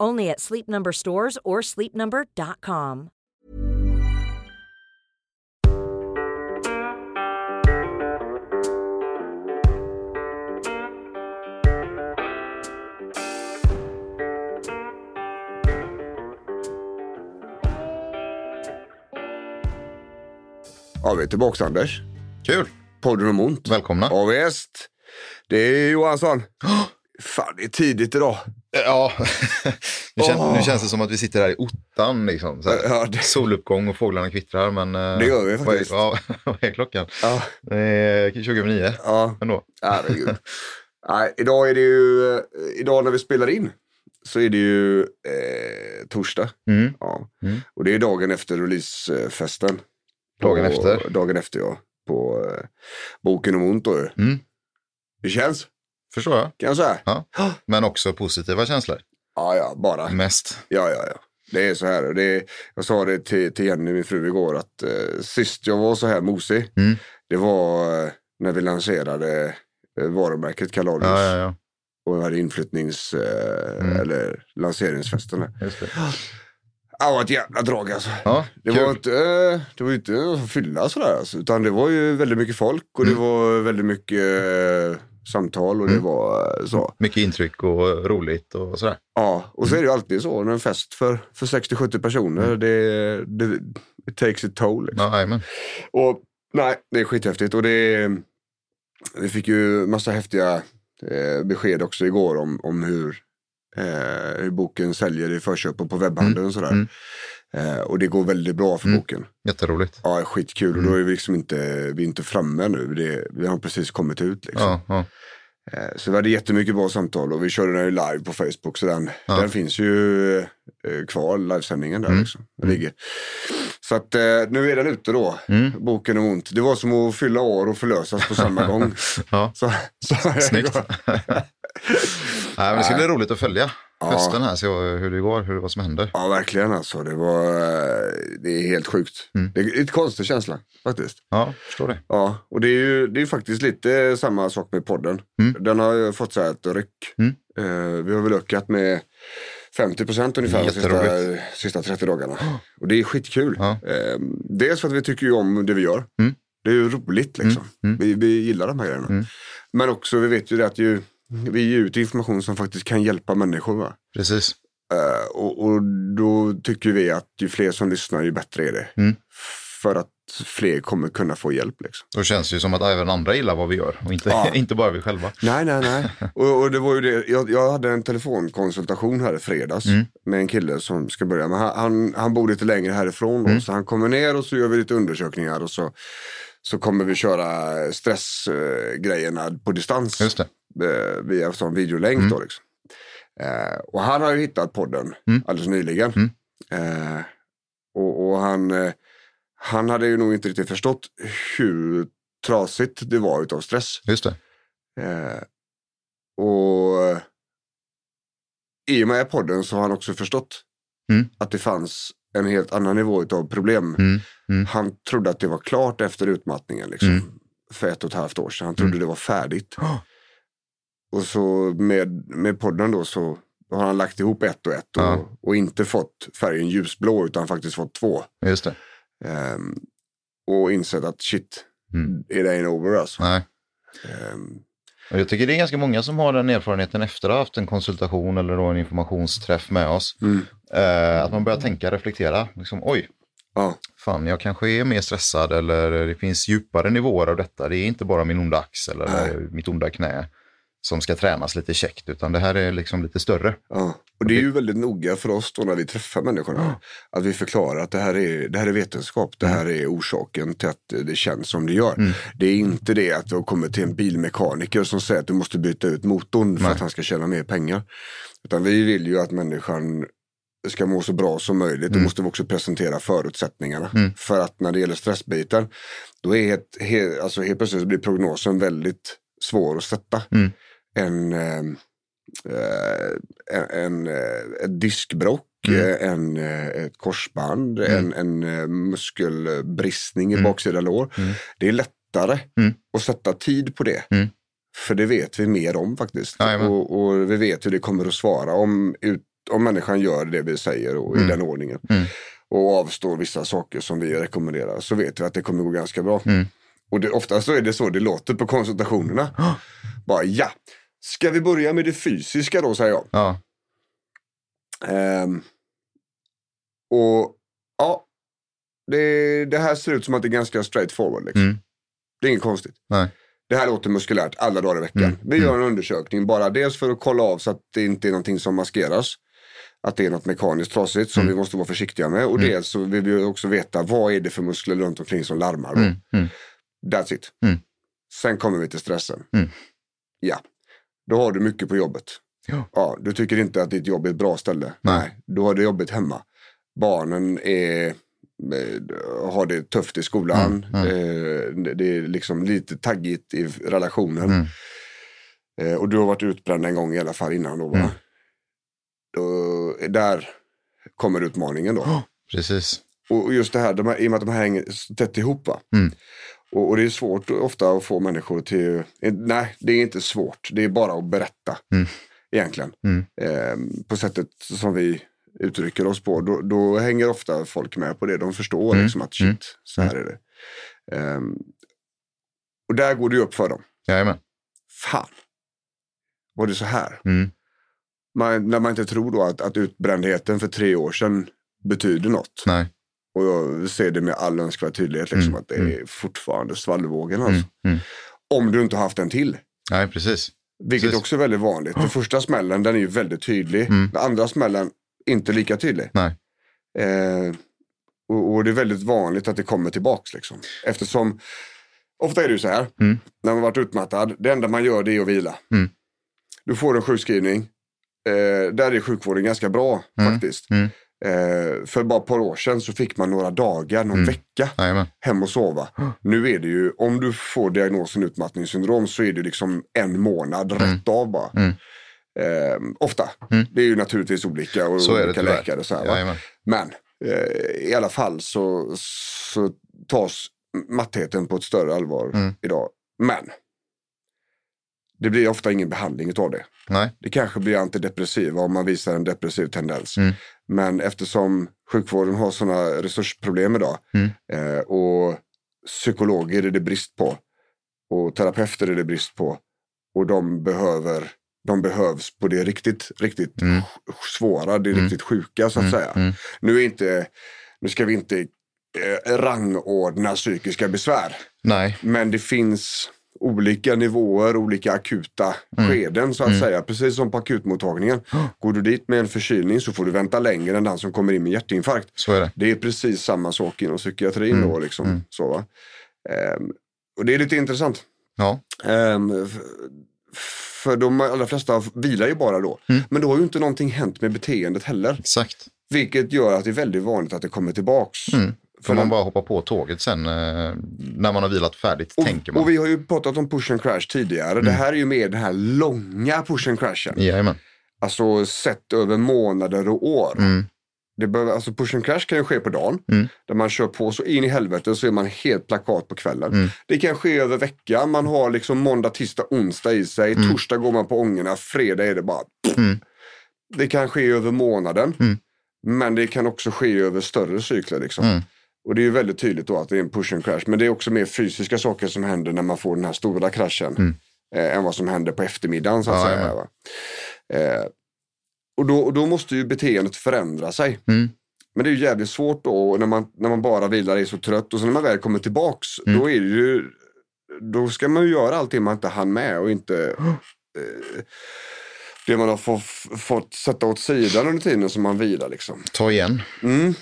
Only at Sleep Number stores or sleepnumber.com. Ja, vi är tillbaka Anders. Kul! Podden om ont. Välkomna. Ja, visst. Det är Johansson. Fan, det är tidigt idag. Ja, nu, kän, Åh. nu känns det som att vi sitter här i ottan. Liksom. Ja, det- Soluppgång och fåglarna kvittrar. Men, eh, Det gör vi vad är- faktiskt. Ja, vad är klockan? Ja, Det är 2009 ja. ändå. herregud. Nej, idag är det ju, eh, idag när vi spelar in så är det ju eh, torsdag. Mm. Ja. Mm. Och det är dagen efter releasefesten. Dagen efter. Dagen efter ja. På eh, boken om ont då ju. Mm. Det känns, Förstår jag. kan jag säga. Ja. Men också positiva känslor. Ja, ja, bara. Mest. Ja, ja, ja. Det är så här. Det är, jag sa det till, till Jenny, min fru, igår att eh, sist jag var så här mosig, Mm. det var eh, när vi lanserade eh, varumärket Kaladius. Ja, ja, ja. Och vi hade inflyttnings eh, Mm. eller lanseringsfesten. Just det. Ja, det var ett jävla drag alltså. Ja, Det kul. var, inte, eh, det var inte fylla sådär alltså, utan det var ju väldigt mycket folk och det Mm. var väldigt mycket eh, samtal och det Mm. var eh, så. Mycket intryck och roligt och sådär. Ja, och så är det ju alltid så när en fest för, för 60-70 personer, Mm. det, det it takes a toll. Liksom. Ja. Och nej, det är skithäftigt och det vi fick ju massa häftiga eh, besked också igår om, om hur, eh, hur boken säljer i förköp och på webbhandeln och sådär. Mm. Eh, och det går väldigt bra för Mm. boken. Jätteroligt. Ja, skitkul. Och då är vi liksom inte, vi inte framme nu. Det, vi har precis kommit ut liksom. Ja, ja. Eh, Så vi hade jättemycket bra samtal och vi körde den ju live på Facebook. Så den, Ja. den finns ju eh, kvar, livesändningen där Mm. liksom. Den ligger. Så att nu är den ute då, Mm. boken om ont. Det var som att fylla år och förlösas på samma gång. ja. Så, så Snyggt. Nej, men det ska bli roligt att följa Ja. Hösten här, se hur det går, hur, vad som händer. Ja, verkligen alltså. Det var, eh, det är helt sjukt. Mm. Det är lite konstig känsla faktiskt. Ja, förstår det. Ja, och det är ju det är faktiskt lite samma sak med podden. Mm. Den har ju fått så här ett ryck. Mm. Eh, vi har väl ökat med 50 procent ungefär de sista, sista 30 dagarna. Och det är skitkul. Ja. Eh, dels för att vi tycker ju om det vi gör. Mm. Det är ju roligt liksom. Mm. Vi, vi gillar de här grejerna. Mm. Men också, vi vet ju det att ju, vi ger ut information som faktiskt kan hjälpa människor. Va? Precis. Eh, och, och då tycker vi att ju fler som lyssnar ju bättre är det. Mm. För att fler kommer kunna få hjälp. Liksom. Då känns det ju som att även andra gillar vad vi gör och inte, Ja. inte bara vi själva. Nej, nej, nej. och, och det var ju det. Jag, jag hade en telefonkonsultation här i fredags Mm. med en kille som ska börja. Men han, han, han bor lite längre härifrån då, Mm. så han kommer ner och så gör vi lite undersökningar och så, så kommer vi köra stressgrejerna på distans Just det. eh, via sån videolänk Mm. då liksom. Eh, och han har ju hittat podden Mm. alldeles nyligen. Mm. Eh, och, och han, han hade ju nog inte riktigt förstått hur trasigt det var utav stress. Just det. Och i och med podden så har han också förstått Mm. att det fanns en helt annan nivå av problem. Mm. Mm. Han trodde att det var klart efter utmattningen liksom, Mm. för ett och ett halvt år sedan. Han trodde Mm. det var färdigt. Oh. Och så med, med podden då så har han lagt ihop ett och ett och, Ja. och inte fått färgen ljusblå utan faktiskt fått två. Just det. Ehm, och insett att shit, Mm. it ain't over alltså. Nej. Och jag tycker det är ganska många som har den erfarenheten efter att ha haft en konsultation eller då en informationsträff med oss. mm, Eh, att man börjar tänka, reflektera. Liksom, Oj, Ja. Fan, jag kanske är mer stressad eller det finns djupare nivåer av detta. Det är inte bara min onda axel eller Nej. mitt onda knä som ska tränas lite käckt, utan det här är liksom lite större. Ja. Och det är ju väldigt noga för oss då när vi träffar människorna. Att vi förklarar att det här är, det här är vetenskap. Det här är orsaken till att det känns som det gör. Det är inte det att du har kommit till en bilmekaniker som säger att du måste byta ut motorn för Nej. att han ska tjäna mer pengar. Utan vi vill ju att människan ska må så bra som möjligt. Då måste vi också presentera förutsättningarna. För att när det gäller stressbiten, då är ett, he, alltså helt plötsligt blir prognosen väldigt svår att sätta. Mm. En, eh, eh, en, en, eh, ett diskbrock, Mm. en, ett korsband, en, en eh, muskelbristning i Mm. baksida lår. Mm. Det är lättare Mm. att sätta tid på det. Mm. För det vet vi mer om faktiskt. Och, och vi vet hur det kommer att svara om, ut, om människan gör det vi säger och i Mm. den ordningen. Mm. Och avstår vissa saker som vi rekommenderar. Så vet vi att det kommer gå ganska bra. Mm. Och det, ofta så är det så det låter på konsultationerna. Bara ja, ska vi börja med det fysiska då säger jag. Ja, Ehm, och ja, det, det här ser ut som att det är ganska straight forward. Liksom. Mm. Det är inget konstigt. nej. Det här låter muskulärt alla dagar i veckan. Mm. Vi gör en undersökning bara dels för att kolla av så att det inte är någonting som maskeras. Att det är något mekaniskt trasigt som Mm. vi måste vara försiktiga med. Och dels så vill vi också veta vad är det för muskler runt omkring som larmar. Då. Mm. Mm. That's it. Mm. Sen kommer vi till stressen. Mm. Ja, då har du mycket på jobbet. Ja. Ja, du tycker inte att ditt jobb är ett bra ställe. Nej. då har du jobbet hemma. Barnen är, eh, har det tufft i skolan. Mm, Eh, det är liksom lite taggigt i relationen. Mm. Eh, och du har varit utbränd en gång i alla fall innan då. Va? Mm. då där kommer utmaningen då. Precis. Och just det här, de här, i och med att de här hänger tätt ihop. Va? Och, och det är svårt ofta att få människor till, eh, nej det är inte svårt, det är bara att berätta. Mm. Egentligen. Mm. Eh, på sättet som vi uttrycker oss på. Då, då hänger ofta folk med på det, de förstår Mm. liksom att shit, Mm. så här är det. Ehm, och där går det ju upp för dem. Jajamän. Fan, var det så här? Mm. Man, när man inte tror då att, att utbrändheten för tre år sedan betyder något. Nej. Och jag ser det med all önskvärd tydlighet, liksom, Mm, att det är fortfarande svallvågen. Alltså. Mm. Mm. Om du inte har haft en till. Nej, precis. Vilket Precis. också är väldigt vanligt. Den första smällen den är ju väldigt tydlig. Mm. Den andra smällen inte lika tydlig. Nej. Eh, och, och det är väldigt vanligt att det kommer tillbaks. Liksom. Eftersom, ofta är det ju så här, Mm. när man varit utmattad, det enda man gör det är att vila. Mm. Du får en sjukskrivning. Eh, där är sjukvården ganska bra Mm. faktiskt. Mm. Eh, för bara ett par år sedan så fick man några dagar, någon Mm. vecka Jajamän. hem och sova. Nu är det ju, om du får diagnosen utmattningssyndrom så är det liksom en månad rätt av bara. Mm. Eh, ofta. Mm. Det är ju naturligtvis olika och Så olika läkare. Så här. Men eh, i alla fall så, så tas mattheten på ett större allvar Mm. idag. Men det blir ofta ingen behandling av det. Nej. Det kanske blir antidepressiva om man visar en depressiv tendens. Mm. Men eftersom sjukvården har sådana resursproblem idag Mm. eh, och psykologer är det brist på och terapeuter är det brist på och de behöver de behövs på det riktigt, riktigt Mm. svåra, det Mm. riktigt sjuka så att Mm. säga. Mm. Nu, är inte, nu ska vi inte eh, rangordna psykiska besvär. Nej. Men det finns olika nivåer, olika akuta Mm. skeden så att Mm. säga. Precis som på akutmottagningen. Går du dit med en förkylning så får du vänta längre än den som kommer in med hjärtinfarkt. Så är det. Det är precis samma sak inom psykiatrin Mm. då. Liksom, Mm. så? Ehm, och det är lite intressant. Ja. Ehm, för de allra flesta vilar ju bara då. Mm. Men då har ju inte någonting hänt med beteendet heller. Exakt. Vilket gör att det är väldigt vanligt att det kommer tillbaks. Mm. För man bara hoppa på tåget sen eh, när man har vilat färdigt, tänker Och, man. och vi har ju pratat om push and crash tidigare. Det här är ju mer den här långa push and crashen. Jajamän. Alltså sett över månader och år. Mm. Det behöver, alltså push and crash kan ju ske på dagen. Mm. Där man kör på så in i helvete så är man helt plakat på kvällen. Mm. Det kan ske över veckan. Man har liksom måndag, tisdag, onsdag i sig. Torsdag går man på ångorna. Fredag är det bara... Mm. Det kan ske över månaden. Mm. Men det kan också ske över större cykler. Liksom. Och det är ju väldigt tydligt då att det är en push and crash. Men det är också mer fysiska saker som händer när man får den här stora kraschen. Mm. Eh, än vad som händer på eftermiddagen så att Ja, säga. Va? Eh, och, då, och då måste ju beteendet förändra sig. Mm. Men det är ju jävligt svårt då när man, när man bara vilar är så trött och sen när man väl kommer tillbaks Mm. då är det ju då ska man ju göra allting man inte hann med och inte eh, det man har få, fått sätta åt sidan under tiden som man vilar liksom. Ta igen. Mm.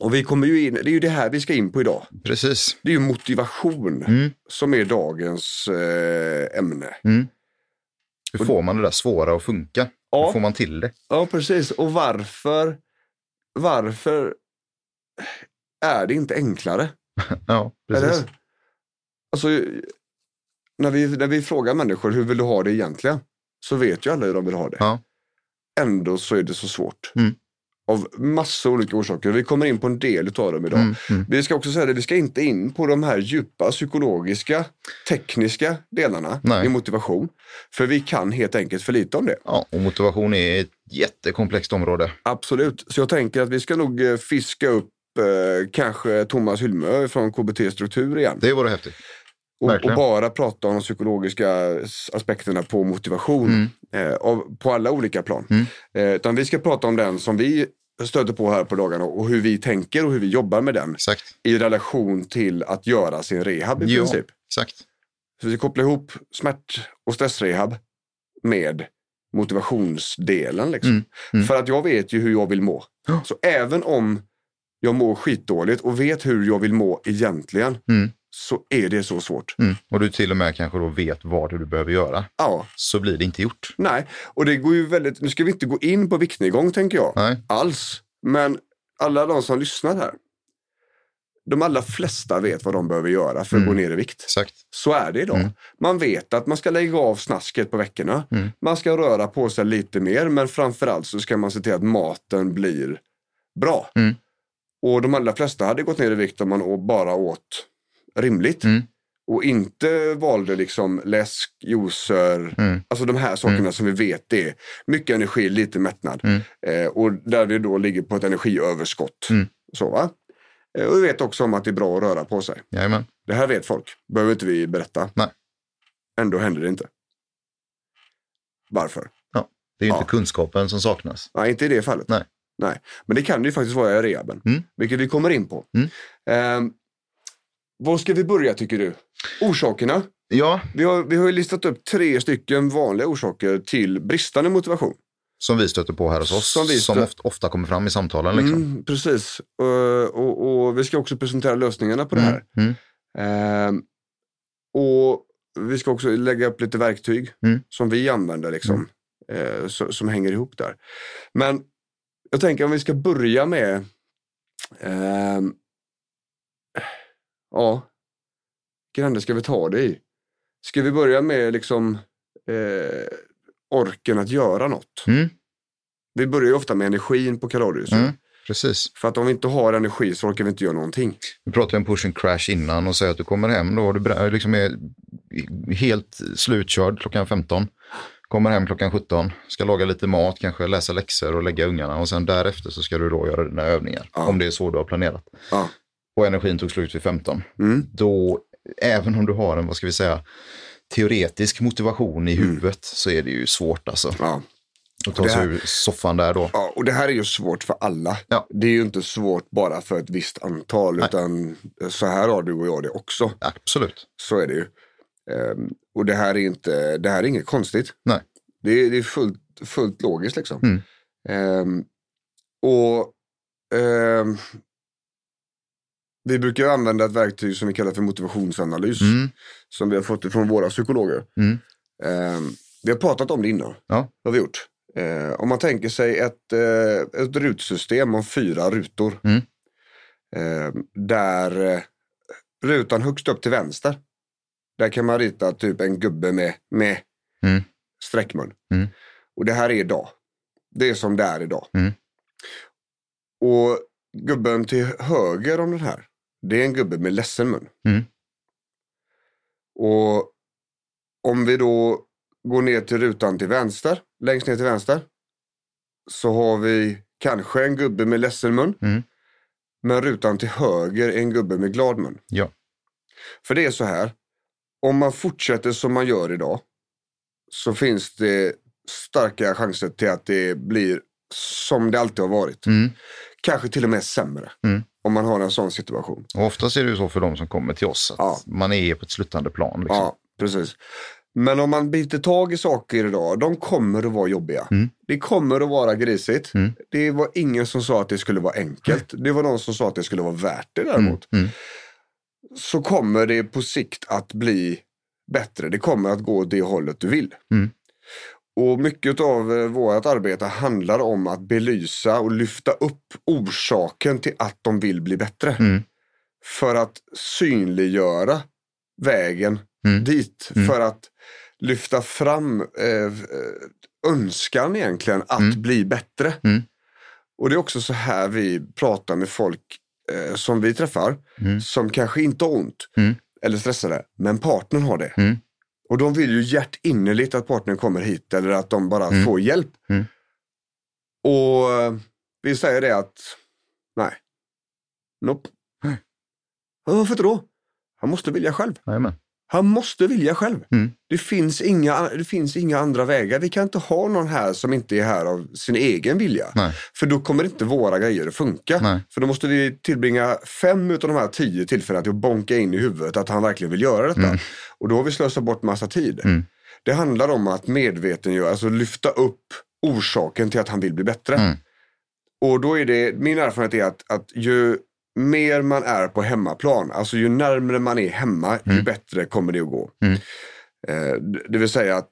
Och vi kommer ju in, det är ju det här vi ska in på idag. Precis. Det är ju motivation Mm. som är dagens eh, ämne. Hur får man det där svåra att funka? Ja. Hur får man till det? Ja, precis. Och varför, varför är det inte enklare? Ja, precis. Alltså, när vi, när vi frågar människor hur vill du ha det egentligen? Så vet ju alla hur de vill ha det. Ja. Ändå så är det så svårt. Mm. Av massa olika orsaker. Vi kommer in på en del av dem idag. Mm, mm. Vi ska också säga det, vi ska inte in på de här djupa psykologiska, tekniska delarna Nej. i motivation. För vi kan helt enkelt för lite om det. Ja, och motivation är ett jättekomplext område. Absolut. Så jag tänker att vi ska nog eh, fiska upp eh, kanske Thomas Hylmö från KBT Struktur igen. Det vore häftigt. Och, och bara prata om de psykologiska aspekterna på motivation. Eh, av, på alla olika plan. Mm. Eh, utan vi ska prata om den som vi stöter på här på dagarna och hur vi tänker och hur vi jobbar med den Exakt. i relation till att göra sin rehab i Ja. princip. Exakt. Så vi kopplar ihop smärt och stressrehab med motivationsdelen. Liksom. Mm, mm. För att jag vet ju hur jag vill må. Så även om jag mår skitdåligt och vet hur jag vill må egentligen Mm. Så är det så svårt. Mm. Och du till och med kanske då vet vad du behöver göra. Ja, Så blir det inte gjort. nej. Och det går ju väldigt, nu ska vi inte gå in på viktnedgång tänker jag. Nej. Alls. Men alla de som lyssnar här. De allra flesta vet vad de behöver göra för att Mm. gå ner i vikt. Exakt. Så är det idag. Mm. Man vet att man ska lägga av snasket på veckorna. Mm. Man ska röra på sig lite mer men framförallt så ska man se till att maten blir bra. Mm. Och de allra flesta hade gått ner i vikt om man bara åt rimligt. Mm. Och inte valde liksom läsk, juicer, Mm. alltså de här sakerna som vi vet är mycket energi, lite mättnad. Mm. Eh, och där vi då ligger på ett energiöverskott. Mm. Så, va? Eh, och vi vet också om att det är bra att röra på sig. Jajamän. Det här vet folk, behöver inte vi berätta. Nej. Ändå händer det inte. Varför? Det är ju Ja. inte kunskapen som saknas. Nej, inte i det fallet. Nej. Nej. Men det kan det ju faktiskt vara i rehaben, Mm. vilket vi kommer in på. Mm. Ehm, var ska vi börja tycker du? Orsakerna. Ja, Vi har, vi har ju listat upp tre stycken vanliga orsaker till bristande motivation. som vi stöter på här hos oss. Som Som, ofta, ofta kommer fram i samtalen. Liksom. Mm, precis. Och, och, och vi ska också presentera lösningarna på det här. Mm. Ehm, och vi ska också lägga upp lite verktyg Mm. som vi använder liksom, eh, så, som hänger ihop där. Men jag tänker om vi ska börja med ehm, ja, vilken ände ska vi ta det i? Ska vi börja med liksom eh, orken att göra något? Mm. Vi börjar ju ofta med energin på kalorier. Mm. Precis. För att om vi inte har energi så orkar vi inte göra någonting. Vi pratade om push and crash innan och säger att du kommer hem då och du liksom är helt slutkörd klockan 15. Kommer hem klockan 17, ska laga lite mat, kanske läsa läxor och lägga ungarna och sen därefter så ska du då göra dina övningar. Ja. Om det är så du har planerat. Ja. Och energin tog slut vid 15. Mm. Då, även om du har en, vad ska vi säga, teoretisk motivation i huvudet så är det ju svårt alltså. Ja. Att ta sig ur soffan där då. ja, och det här är ju svårt för alla. Ja. Det är ju inte svårt bara för ett visst antal, Nej. utan så här har du och jag det också. Absolut. Så är det ju. Ehm, och det här är inte, det här är inget konstigt. Nej. Det är, det är fullt, fullt logiskt liksom. Mm. Ehm, och ehm, vi brukar använda ett verktyg som vi kallar för motivationsanalys. Mm. Som vi har fått ifrån våra psykologer. Mm. Ehm, vi har pratat om det innan. Ja. Det har vi gjort. Eh, om man tänker sig ett, eh, ett rutsystem om fyra rutor. Mm. Eh, där eh, rutan högst upp till vänster. Där kan man rita typ en gubbe med, med Mm. sträckmun. Mm. Och det här är idag. Det är som det är idag. Mm. Och gubben till höger om den här. Det är en gubbe med ledsen mun. Mm. Och om vi då går ner till rutan till vänster, längst ner till vänster. Så har vi kanske en gubbe med ledsen mun. Mm. Men rutan till höger är en gubbe med glad mun. Ja. För det är så här. Om man fortsätter som man gör idag. Så finns det starka chanser till att det blir som det alltid har varit. Mm. Kanske till och med sämre. Mm. Om man har en sån situation. Och oftast är det ju så för de som kommer till oss. Att Ja. Man är på ett sluttande plan. Liksom. Ja, precis. Men om man biter tag i saker idag, de kommer att vara jobbiga. Mm. Det kommer att vara grisigt. Mm. Det var ingen som sa att det skulle vara enkelt. Det var någon som sa att det skulle vara värt det däremot. Mm. Så kommer det på sikt att bli bättre. Det kommer att gå det hållet du vill. Och mycket av eh, vårt arbete handlar om att belysa och lyfta upp orsaken till att de vill bli bättre. Mm. För att synliggöra vägen Mm. dit. Mm. För att lyfta fram eh, eh, önskan egentligen att Mm. bli bättre. Mm. Och det är också så här vi pratar med folk eh, som vi träffar. Mm. Som kanske inte har ont eller stressade. Men partnern har det. Och de vill ju hjärtinnerligt att partnern kommer hit eller att de bara Mm. får hjälp. Mm. Och eh, vi säger det att nej. Nope. Nej. Varför inte då? Han måste vilja själv. Jajamän. Han måste vilja själv. Mm. Det, finns inga, det finns inga andra vägar. Vi kan inte ha någon här som inte är här av sin egen vilja. Nej. För då kommer inte våra grejer att funka. Nej. För då måste vi tillbringa fem av de här tio tillfällena till att bonka in i huvudet att han verkligen vill göra detta. Mm. Och då har vi slösat bort massa tid. Mm. Det handlar om att medvetengöra, alltså lyfta upp orsaken till att han vill bli bättre. Mm. Och då är det, min erfarenhet är att, att ju mer man är på hemmaplan, alltså ju närmare man är hemma, ju Mm. bättre kommer det att gå. Mm. Eh, det vill säga att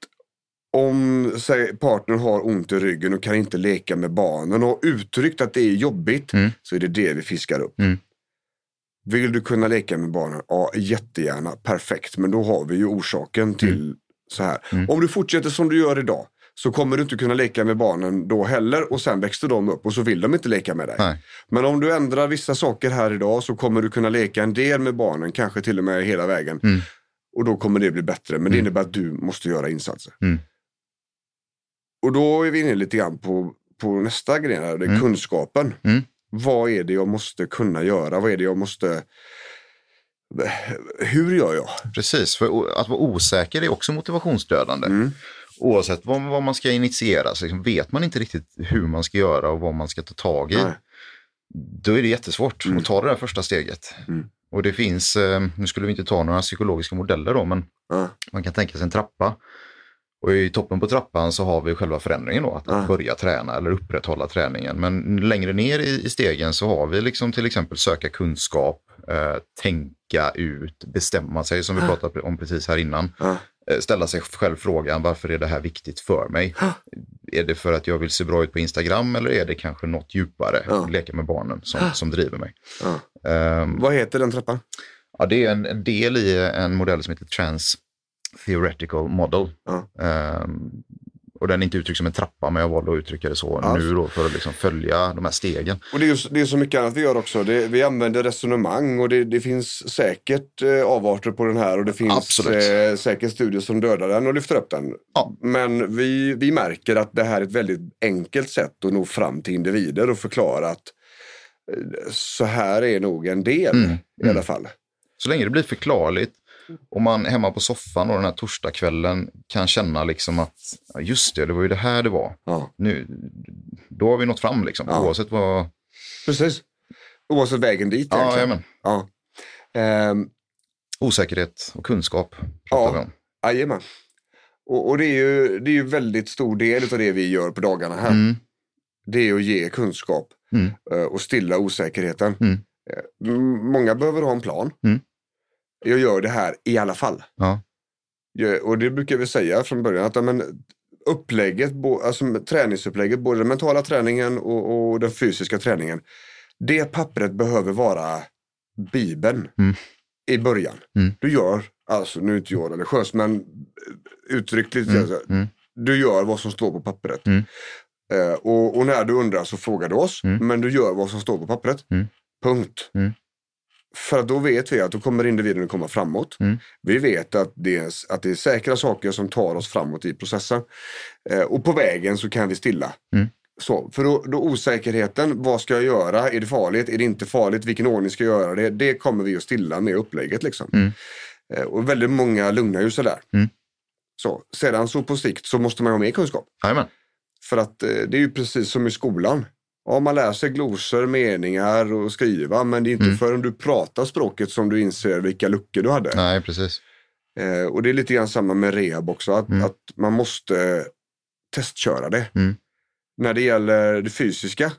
om säg, partnern har ont i ryggen och kan inte leka med barnen och har uttryckt att det är jobbigt, Mm. så är det det vi fiskar upp. Mm. Vill du kunna leka med barnen? Ja, jättegärna. Perfekt. Men då har vi ju orsaken till så här. Mm. Om du fortsätter som du gör idag så kommer du inte kunna leka med barnen då heller och sen växer de upp och så vill de inte leka med dig. Nej. Men om du ändrar vissa saker här idag så kommer du kunna leka en del med barnen, kanske till och med hela vägen. Mm. Och då kommer det bli bättre. Men det Mm. innebär att du måste göra insatser. Mm. Och då är vi inne lite grann på, på nästa gren här, det är Mm. kunskapen. Mm. Vad är det jag måste kunna göra? Vad är det jag måste... Hur gör jag? Precis, för att vara osäker är också motivationsdödande. Mm. Oavsett vad, vad man ska initiera så liksom vet man inte riktigt hur man ska göra och vad man ska ta tag i. Nej. Då är det jättesvårt Mm. att ta det där första steget. Mm. Och det finns, eh, nu skulle vi inte ta några psykologiska modeller då, men Ja. man kan tänka sig en trappa. Och i toppen på trappan så har vi själva förändringen då, att, Ja. börja träna eller upprätthålla träningen. Men längre ner i, i stegen så har vi liksom till exempel söka kunskap, eh, tänka ut, bestämma sig som vi pratade om precis här innan. Ja. Eh, ställa sig själv frågan, varför är det här viktigt för mig? Ja. Är det för att jag vill se bra ut på Instagram eller är det kanske något djupare, Ja. leka med barnen, som, Ja. som driver mig? Ehm, Vad heter den trappan? Ja, det är en, en del i en modell som heter Trans Theoretical Model. Ja. Och den är inte uttryckt som en trappa, men jag valde att uttrycka det så Ja. nu då för att liksom följa de här stegen. Och det är, ju, det är så mycket annat vi gör också. Det, vi använder resonemang och det, det finns säkert eh, avarter på den här och det finns eh, säkert studier som dödar den och lyfter upp den. Ja. Men vi, vi märker att det här är ett väldigt enkelt sätt att nå fram till individer och förklara att eh, så här är nog en del Mm, i mm. alla fall. Så länge det blir förklarligt och man hemma på soffan och den här torsdagskvällen kan känna liksom att just det, det var ju det här det var. Ja, Nu, då har vi nått fram liksom, Ja. oavsett vad... precis. Oavsett vägen dit Ja, egentligen. Ja. Ehm, Osäkerhet och kunskap pratar Ja. vi om. Jajamän. Och, och det är ju det är ju väldigt stor del av det vi gör på dagarna här. Mm, Det är att ge kunskap Mm. eh, och stilla osäkerheten. Mm. Eh, Många behöver ha en plan. Mm. Jag gör det här i alla fall. ja. Jag- Och det brukar vi säga från början. att men, upplägget, bo- alltså träningsupplägget, både den mentala träningen och, och den fysiska träningen. Det pappret behöver vara Bibeln Mm. i början. Mm. Du gör, alltså nu är inte jag religiös, men eh, uttryckligt, Mm, alltså, du gör vad som står på pappret. Mm. Eh, och, och när du undrar så frågar du oss, Mm. men du gör vad som står på pappret. Mm. Punkt. För att då vet vi att då kommer individen att komma framåt. Mm. Vi vet att det, är, att det är säkra saker som tar oss framåt i processen. Eh, och på vägen så kan vi stilla. Mm. Så, för då, då osäkerheten, vad ska jag göra? Är det farligt? Är det inte farligt? Vilken ordning ska jag göra det? Det kommer vi att stilla med upplägget. Liksom. Mm. Eh, och väldigt många lugnar ju sig där. Mm. Så, sedan så på sikt så måste man ha mer kunskap. Jajamän. För att eh, det är ju precis som i skolan. Ja, man lär sig glosor, meningar och skriva, men det är inte Mm. förrän du pratar språket som du inser vilka luckor du hade. Nej, precis. Eh, och det är lite grann samma med rehab också, att, Mm. att man måste testköra det. Mm. När det gäller det fysiska,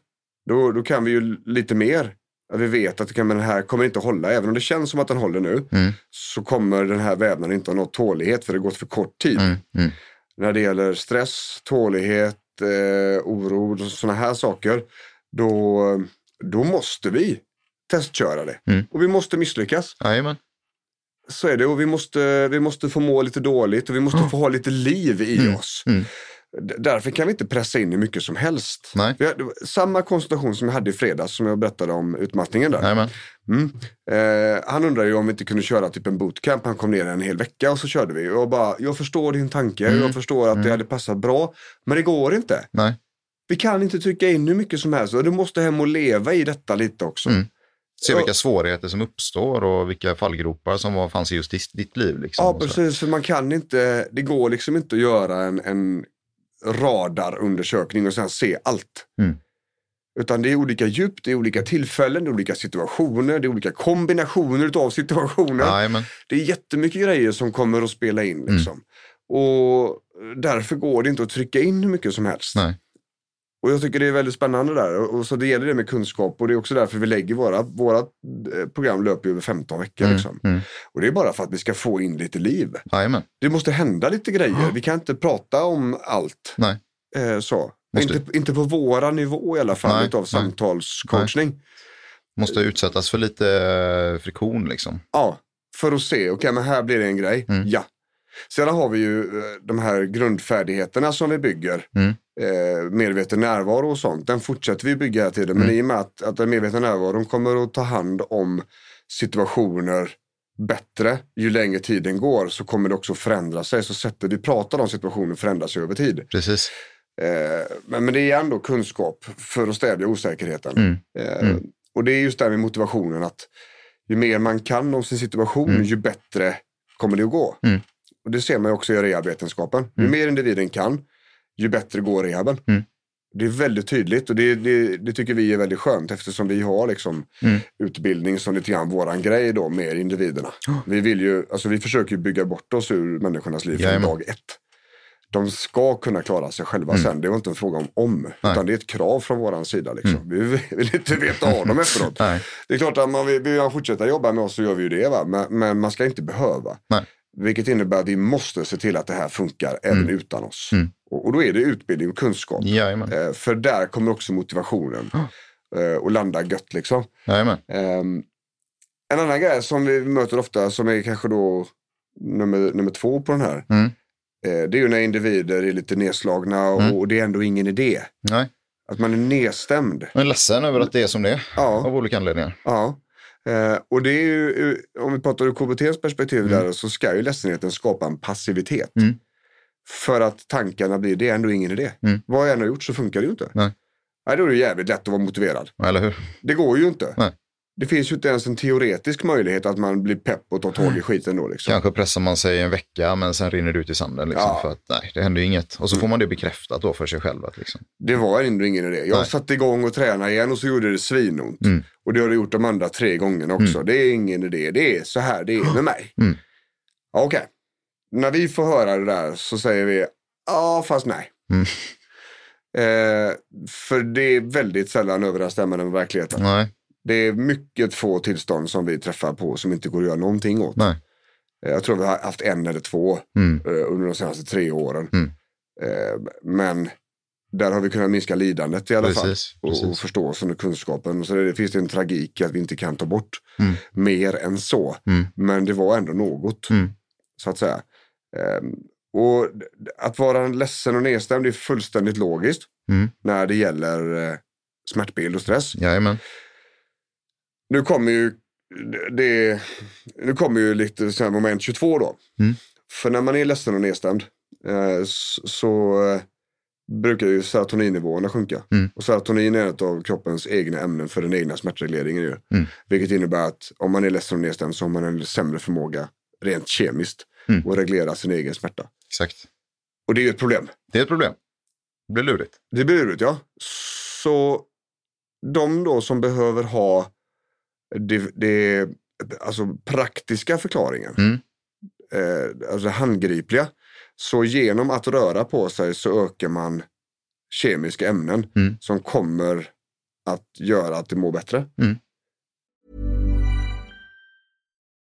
då, då kan vi ju lite mer. Att vi vet att men den här kommer inte hålla, även om det känns som att den håller nu, Mm. så kommer den här vävnaden inte ha nått tålighet för det har gått för kort tid. Mm. Mm. När det gäller stress, tålighet, eh, oro och sådana här saker, då, då måste vi testköra det. Mm. Och vi måste misslyckas. Jajamän. Så är det och vi måste, vi måste få må lite dåligt och vi måste få ha lite liv i Mm. oss. Mm. Därför kan vi inte pressa in hur mycket som helst. Har- samma konstellation som jag hade i fredags som jag berättade om utmattningen där. Mm. Eh, han undrar ju om vi inte kunde köra typ en bootcamp. Han kom ner en hel vecka och så körde vi. Och jag bara, jag förstår din tanke, Mm. jag förstår att det hade passat bra. Men det går inte. Nej. Vi kan inte trycka in hur mycket som helst och du måste hem och leva i detta lite också. Mm. Se vilka svårigheter som uppstår och vilka fallgropar som var, fanns i just ditt, ditt liv. Liksom. Ja, precis. För man kan inte, det går liksom inte att göra en, en radarundersökning och sen se allt. Mm. Utan det är olika djup, det är olika tillfällen, det är olika situationer, det är olika kombinationer av situationer. Jajamän. Det är jättemycket grejer som kommer att spela in. Liksom. Och därför går det inte att trycka in hur mycket som helst. Nej. Och jag tycker det är väldigt spännande där. Och så det gäller det med kunskap och det är också därför vi lägger våra, våra eh, program löper över 15 veckor. Mm. Liksom. Mm. Och det är bara för att vi ska få in lite liv. Jajamän. Det måste hända lite grejer. Ja. Vi kan inte prata om allt. Nej. Eh, så. Måste- Inte, inte på våra nivå i alla fall Nej, nej. samtalscoachning. Måste utsättas för lite eh, friktion liksom. Ja, för att se, okej men här blir det en grej. Mm. Ja. Sedan har vi ju eh, de här grundfärdigheterna som vi bygger. Eh, medveten närvaro och sånt. Den fortsätter vi bygga hela tiden. Men Mm. i och med att, att den medvetna närvaron kommer att ta hand om situationer bättre ju längre tiden går så kommer det också förändra sig. Så sättet vi pratar om situationen förändras över tid. Precis. Eh, men, men det är ändå kunskap för att stävja osäkerheten. Mm. Eh, Mm. Och det är just det här med motivationen att ju mer man kan om sin situation Mm. ju bättre kommer det att gå. Mm. Och det ser man också i rehabvetenskapen. Ju Mm. mer individen kan ju bättre går rehaben. Mm. Det är väldigt tydligt och det, det, det tycker vi är väldigt skönt eftersom vi har liksom Mm. utbildning som lite grann våran grej då med individerna. Vi vill ju, alltså vi försöker bygga bort oss ur människornas liv från dag ett. De ska kunna klara sig själva Mm. sen. Det var inte en fråga om om, Nej. utan det är ett krav från våran sida. Liksom. Vi vill- vill inte veta av dem efteråt. Nej. Det är klart att man vill, vill man fortsätta jobba med oss så gör vi ju det. Va? Men, men man ska inte behöva. Nej. Vilket innebär att vi måste se till att det här funkar även utan oss. Mm. Och, då är det utbildning och kunskap. Jajamän. Eh, för där kommer också motivationen. Eh, och landa gött liksom. Jajamän. Ehm, en annan grej som vi möter ofta som är kanske då nummer, nummer två på den här. Mm. Eh, det är ju när individer är lite nedslagna och, Mm. och det är ändå ingen idé. Nej. Att man är nedstämd. Jag är ledsen över att det är som det är. Ja. Av olika anledningar. Ja, eh, och det är ju, eh, om vi pratar ur KBTs perspektiv Mm. där så ska ju ledsenheten skapa en passivitet. Mm. För att tankarna blir, det är ändå ingen idé. Mm. Vad jag än har gjort så funkar det ju inte. Nej. Nej, då är det jävligt lätt att vara motiverad. Eller hur? Det går ju inte. Nej. Det finns ju inte ens en teoretisk möjlighet att man blir pepp och tar tag i skiten då. Liksom. Kanske pressar man sig en vecka men sen rinner det ut i sanden. Liksom, Ja. För att nej, det händer ju inget. Och så får man det bekräftat då för sig själv. Att, liksom. Det var ändå ingen idé. Jag Nej. satte igång och tränade igen och så gjorde det svinont. Mm. Och det har det gjort de andra tre gångerna också. Det är ingen idé. Det är så här det är med mig. Mm. Okej. När vi får höra det där så säger vi ja fast nej. Mm. Eh, för det är väldigt sällan överensstämmande med verkligheten. Nej, Det är mycket få tillstånd som vi träffar på som inte går att göra någonting åt. nej. Eh, jag tror vi har haft en eller två Mm. eh, under de senaste tre åren. Mm. Eh, men där har vi kunnat minska lidandet i alla fall. Precis, Och, och precis. förståelsen och kunskapen. Så det finns en tragik i att vi inte kan ta bort Mm. mer än så. Mm. Men det var ändå något, Mm. så att säga. Ehm, och att vara ledsen och nedstämd är fullständigt logiskt Mm. när det gäller smärtbild och stress. Jajamän. Nu kommer ju det, nu kommer ju lite så här moment 22 då. Mm. För när man är ledsen och nedstämd eh, så eh, brukar ju serotoninnivåerna sjunka. Mm. Och serotonin är ett av kroppens egna ämnen för den egna smärtregleringen. Ju. Mm. Vilket innebär att om man är ledsen och nedstämd så har man en sämre förmåga rent kemiskt Mm. att reglera sin egen smärta. Exakt. Och det är ju ett problem. Det är ett problem. Det blir lurigt. Det blir lurigt ja. Så de då som behöver ha det, det alltså praktiska förklaringen, Mm. eh, alltså handgripliga, så genom att röra på sig så ökar man kemiska ämnen Mm. som kommer att göra att det mår bättre.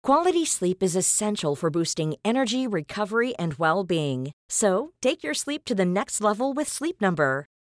Quality sleep is essential for boosting energy, recovery, and well being. So, take your sleep to the next level with Sleep Number.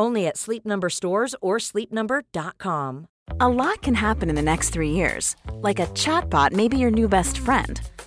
Only at Sleep Number stores or sleepnumber.com. A lot can happen in the next three years. Like a chatbot may be your new best friend.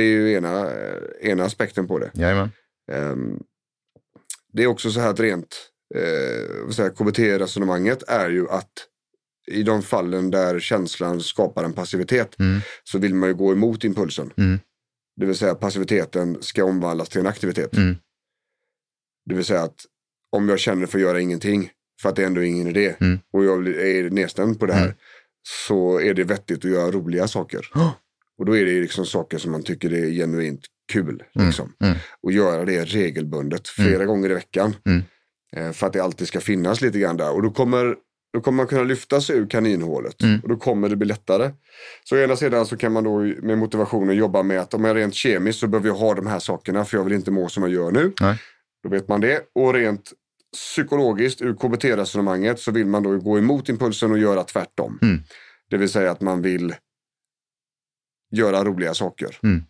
Det är ju ena, ena aspekten på det. Jajamän. Ehm, det är också så här att rent eh, KBT-resonemanget är ju att i de fallen där känslan skapar en passivitet Mm. så vill man ju gå emot impulsen. Mm. Det vill säga passiviteten ska omvandlas till en aktivitet. Mm. Det vill säga att om jag känner för att göra ingenting för att det ändå är ingen idé Mm. och jag är nedstämd på det här Mm. så är det vettigt att göra roliga saker. Och då är det liksom saker som man tycker är genuint kul. Mm. Liksom. Mm. Och göra det regelbundet flera gånger i veckan. Mm. Eh, för att det alltid ska finnas lite grann där. Och då kommer, då kommer man kunna lyfta sig ur kaninhålet. Mm. Och då kommer det bli lättare. Så å ena sidan så kan man då med motivationen jobba med att om jag rent kemiskt så behöver jag ha de här sakerna för jag vill inte må som jag gör nu. Nej. Då vet man det. Och rent psykologiskt ur KBT-resonemanget så vill man då gå emot impulsen och göra tvärtom. Mm. Det vill säga att man vill göra roliga saker. Mm.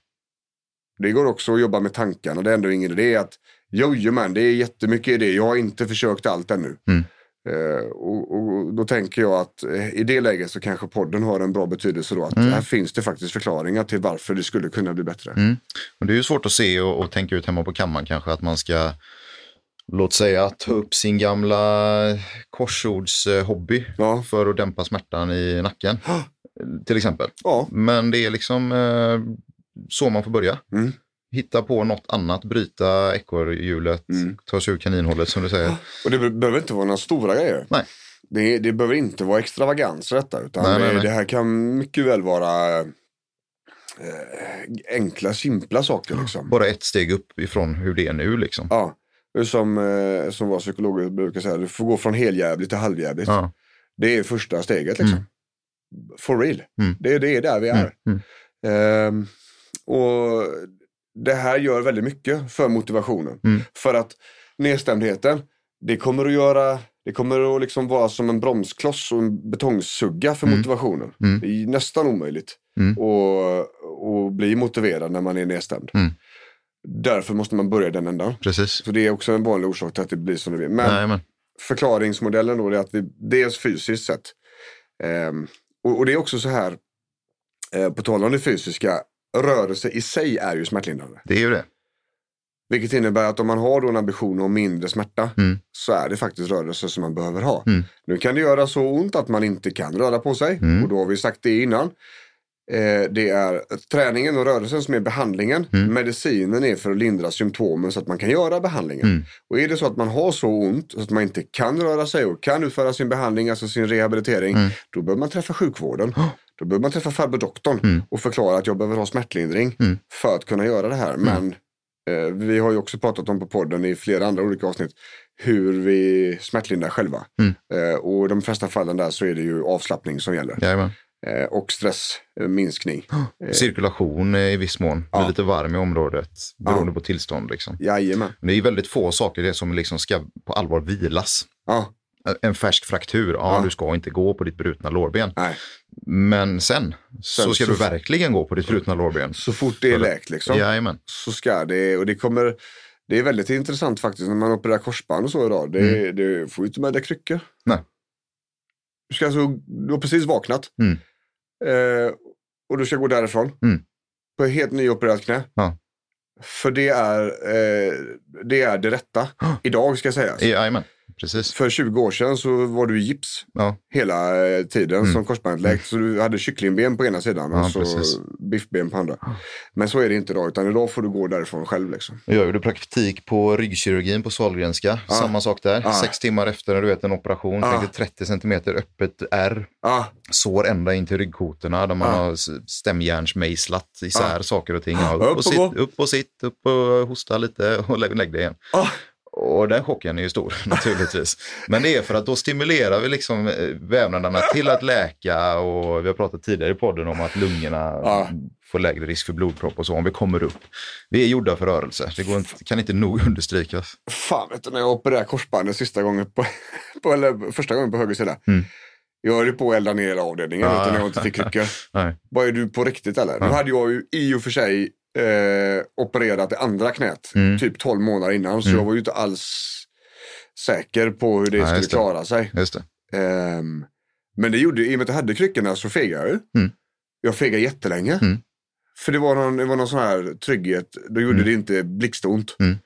Det går också att jobba med tankarna. Det är ändå ingen idé att jojomän, det är jättemycket idé. Jag har inte försökt allt ännu. Mm. Eh, och, och då tänker jag att eh, i det läget så kanske podden har en bra betydelse då. Att Mm. här finns det faktiskt förklaringar till varför det skulle kunna bli bättre. Mm. Och det är ju svårt att se och, och tänka ut hemma på kammaren kanske att man ska, låt säga, ta upp sin gamla korsordshobby Ja. för att dämpa smärtan i nacken. Till exempel. Ja. Men det är liksom eh, så man får börja. Mm. Hitta på något annat, bryta ekorrhjulet, Mm. ta sig ur kaninhålet som du säger. Och det be- behöver inte vara några stora grejer. Nej. Det, det behöver inte vara extravaganser detta. Utan Nej, nej, det, nej. det här kan mycket väl vara eh, enkla, simpla saker. Liksom. Bara ett steg upp ifrån hur det är nu liksom. Ja, det som, eh, som våra psykologer brukar säga, du får gå från heljävligt till halvjävligt. Ja. Det är första steget liksom. Mm. For real. Mm. Det, det är där vi är. Mm. Mm. Ehm, och det här gör väldigt mycket för motivationen. Mm. För att nedstämdheten, det kommer att göra det kommer att liksom vara som en bromskloss och en betongsugga för Mm. motivationen. Mm. Det är nästan omöjligt Mm. att, att bli motiverad när man är nedstämd. Mm. Därför måste man börja den ändan. Precis. Så det är också en vanlig orsak till att det blir som det blir. Men Nej, men. förklaringsmodellen då är att vi dels fysiskt sett. ehm, och, och det är också så här, eh, på tal om det fysiska, rörelse i sig är ju smärtlindrande. Det är ju det. Vilket innebär att om man har då en ambition om mindre smärta Mm. så är det faktiskt rörelse som man behöver ha. Mm. Nu kan det göra så ont att man inte kan röra på sig Mm. och då har vi sagt det innan. Eh, det är träningen och rörelsen som är behandlingen. Mm. Medicinen är för att lindra symptomen så att man kan göra behandlingen. Mm. Och är det så att man har så ont så att man inte kan röra sig och kan utföra sin behandling, alltså sin rehabilitering, Mm. då behöver man träffa sjukvården. Då behöver man träffa farbror doktorn och förklara att jag behöver ha smärtlindring för att kunna göra det här. Men eh, vi har ju också pratat om på podden i flera andra olika avsnitt hur vi smärtlindrar själva. Eh, och i de flesta fallen där så är det ju avslappning som gäller. Jajamän. Eh, och stressminskning. Cirkulation eh, i viss mån. Blir Ja. lite varm i området beroende på tillstånd. Liksom. Jajamän. Men det är väldigt få saker det som liksom ska på allvar vilas. Ja, En färsk fraktur, ja, Ja. du ska inte gå på ditt brutna lårben. nej. Men sen, så Sen ska så- du verkligen gå på ditt brutna lårben. Så fort det är läkt liksom. Jajamän. så ska det, och det kommer, det är väldigt intressant faktiskt när man opererar korsband och så idag. Det, det får ju inte med dig kryckor. Mm. Nej. Du ska alltså, du har precis vaknat. Mm. Eh, och du ska gå därifrån. Mm. På helt nyopererat knä. Ja. För det är, eh, det är det rätta. Idag ska sägas. Jajamän, precis. För 20 år sedan så var du i gips Ja. hela eh, tiden Mm. som korsbandet läkt. Så du hade kycklingben på ena sidan Ja, och så precis. biffben på andra. Men så är det inte idag, utan idag får du gå därifrån själv. Liksom. Jag gjorde praktik på ryggkirurgin på Sahlgrenska. Samma sak där. Ja. Sex timmar efter du vet, en operation. Ja. Tänkte 30 centimeter öppet R. Ah, Sår ända in till ryggkotorna där man Ja. har stämjärnsmejslat isär saker och ting. Ja, upp, Upp och och sitt, upp och sitt, upp och hosta lite och lägg, lägg det igen. Och den chocken är ju stor naturligtvis. Men det är för att då stimulerar vi liksom eh, vävnaderna till att läka och vi har pratat tidigare i podden om att lungorna Ja. får lägre risk för blodpropp och så om vi kommer upp. Vi är gjorda för rörelse, det inte, kan inte nog understrykas. fan vet du när jag opererade korsbandet sista gången på, på eller första gången på höger sida. Mm. Jag höll ju på att elda ner avdelningen Ja. utan jag inte fick kryckor. Vad är du på riktigt eller? Nu hade jag ju i och för sig eh, opererat det andra knät Mm. typ 12 månader innan. Så jag var ju inte alls säker på hur det Nej, skulle det. klara sig. Ehm, men det gjorde, i och med att jag hade kryckorna så fegade jag ju. Mm. Jag fegade jättelänge. Mm. För det var någon, det var någon sån här trygghet. Då gjorde Mm. det inte blixtont. Mm.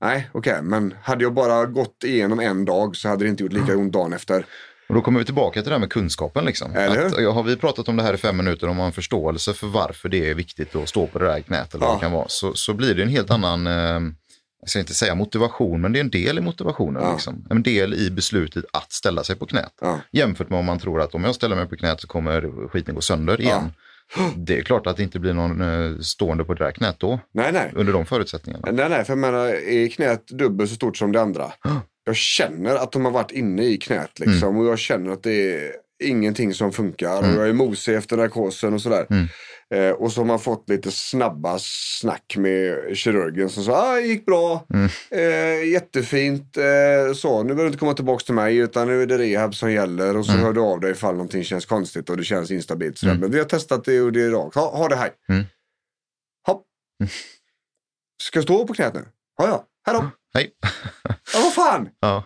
Nej, okej. Men hade jag bara gått igenom en dag så hade det inte gjort lika ont dagen efter. Och då kommer vi tillbaka till det här med kunskapen. Liksom. Att, har vi pratat om det här i fem minuter, om man har en förståelse för varför det är viktigt att stå på det där knät eller vad Ja. det kan vara, så, så blir det en helt annan, eh, jag ska inte säga motivation, men det är en del i motivationen. Ja. Liksom. En del i beslutet att ställa sig på knät. Ja. Jämfört med om man tror att om jag ställer mig på knät så kommer skiten gå sönder igen. Det är klart att det inte blir någon eh, stående på det där knät då, Nej, nej. under de förutsättningarna. Nej, nej. För jag menar, är knät dubbelt så stort som det andra? Jag känner att de har varit inne i knät liksom. Mm. Och jag känner att det är ingenting som funkar. Och jag är mosig efter narkosen och sådär. Mm. Eh, och så har man fått lite snabba snack med kirurgen som sa, ah, det gick bra, Mm. eh, jättefint, eh, så nu behöver du inte komma tillbaka till mig utan nu är det rehab som gäller och så Mm. hör du av dig ifall någonting känns konstigt och det känns instabilt. sådär. Men vi har testat det och det är rakt. Ha, ha det här. Mm. Hopp. Ska jag stå på knät nu? Ja, ja. Då. Hej. Ja, vad fan. Ja.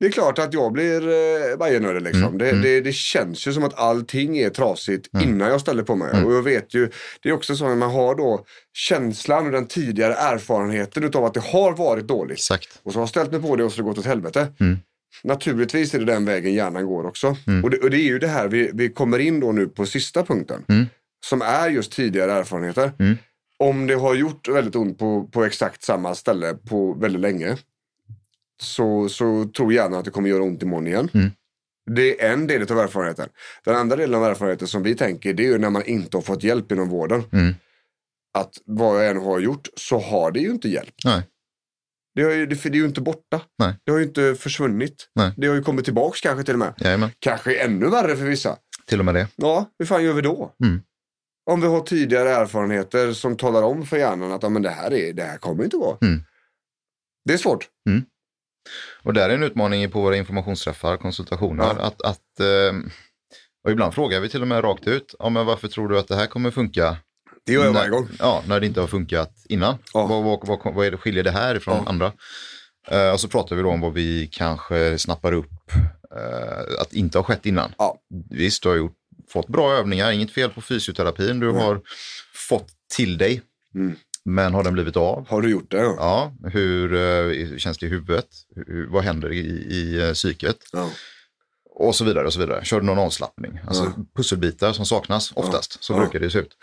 Det är klart att jag blir eh, Bajenödig liksom. Mm, Det, mm. Det, det känns ju som att allting är trasigt innan jag ställer på mig. Mm. Och jag vet ju, det är också så när man har då känslan och den tidigare erfarenheten utav att det har varit dåligt. Exakt. Och så har jag ställt mig på det och så har det gått åt helvete. Mm. Naturligtvis är det den vägen hjärnan går också. Mm. Och, det, och det är ju det här vi, vi kommer in då nu på sista punkten. Mm. Som är just tidigare erfarenheter. Om det har gjort väldigt ont på, på exakt samma ställe på väldigt länge. Så, så tror hjärnan att det kommer göra ont imorgon igen. Mm. Det är en del av erfarenheten. Den andra delen av erfarenheten som vi tänker det är ju när man inte har fått hjälp inom vården. Mm. Att vad jag än har gjort så har det ju inte hjälpt. Nej. Det, har ju, det, det är ju inte borta. Nej. Det har ju inte försvunnit. Nej. Det har ju kommit tillbaks kanske till och med. Jajamän. Kanske ännu värre för vissa. Till och med det. Ja, hur fan gör vi då? Mm. Om vi har tidigare erfarenheter som talar om för hjärnan att ja, men det, här är, det här kommer inte gå. Mm. Det är svårt. Och där är en utmaning på våra informationsträffar, konsultationer, Ja. att, att eh, och ibland frågar vi till och med rakt ut, ja, men varför tror du att det här kommer funka? Det gör jag när, varje gång. Ja, när det inte har funkat innan. Ja. Vad, vad, vad, vad är det, skiljer det här ifrån Ja. andra? Eh, och så pratar vi då om vad vi kanske snappar upp eh, att inte har skett innan. Ja. Visst, du har gjort, fått bra övningar, inget fel på fysioterapin, du har fått till dig, Mm. men har den blivit av? Har du gjort det? Ja. Ja, hur eh, känns det i huvudet? Hur, vad händer i, i eh, psyket? Ja. Och så vidare och så vidare. Kör du någon avslappning? Alltså Ja. pusselbitar som saknas oftast, så Ja. brukar det se ut.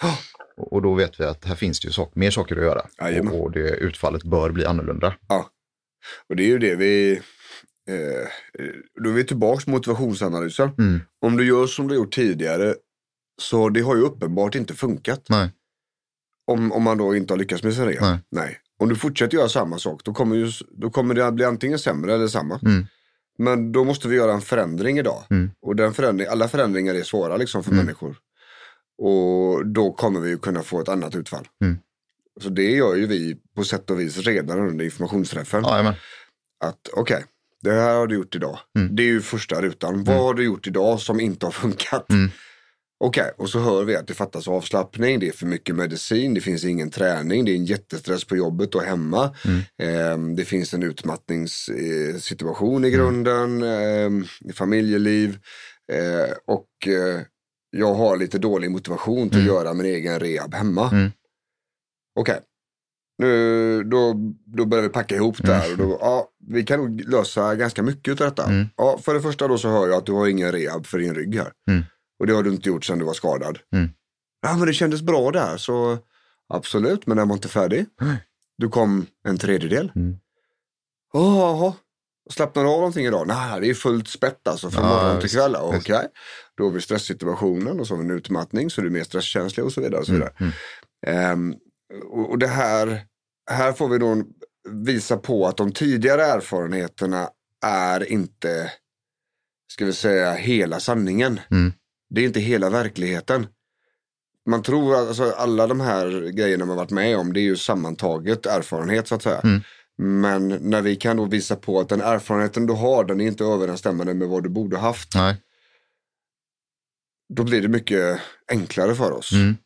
Och, då vet vi att här finns det ju sak, mer saker att göra. Och, och det utfallet bör bli annorlunda. Och det är ju det vi... Eh, då är vi tillbaka till motivationsanalysen. Mm. Om du gör som du gjort tidigare Så det har ju uppenbart inte funkat. Nej. Om, om man då inte har lyckats med sin rehab. Nej. Nej. Om du fortsätter göra samma sak då kommer, ju, då kommer det att bli antingen sämre eller samma. Mm. Men då måste vi göra en förändring idag. Mm. Och den förändring, alla förändringar är svåra liksom för Mm. människor. Och då kommer vi ju kunna få ett annat utfall. Mm. Så det gör ju vi på sätt och vis redan under informationsträffen. Ja. Att okej, det här har du gjort idag. Mm. Det är ju första rutan. Vad har du gjort idag som inte har funkat? Mm. Okej, och så hör vi att det fattas avslappning, det är för mycket medicin, det finns ingen träning, det är en jättestress på jobbet och hemma. Mm. Ehm, det finns en utmattningssituation i grunden, ehm, i familjeliv. Eh, och eh, jag har lite dålig motivation till att göra min egen rehab hemma. Mm. Okej, nu, då, då börjar vi packa ihop det här. Och då, ja, vi kan nog lösa ganska mycket av detta. Mm. Ja, för det första då så hör jag att du har ingen rehab för din rygg här. Mm. Och det har du inte gjort sedan du var skadad. Mm. Ja, men det kändes bra där. Så absolut, men den var inte färdig. Du kom en tredjedel. Mm. Åh, Jaha, slappnar du av någonting idag? Nej, det är fullt spett alltså från Ja, morgon till kväll. Okej, då har vi stresssituationen och så har vi en utmattning så du är mer stresskänslig och så vidare. Och så vidare. Mm. Och, och det här, här får vi då visa på att de tidigare erfarenheterna är inte, ska vi säga, hela sanningen. Mm. Det är inte hela verkligheten. Man tror att alltså, alla de här grejerna man varit med om, det är ju sammantaget erfarenhet så att säga. Mm. Men när vi kan då visa på att den erfarenheten du har, den är inte överensstämmande med vad du borde haft. Nej. Då blir det mycket enklare för oss Mm.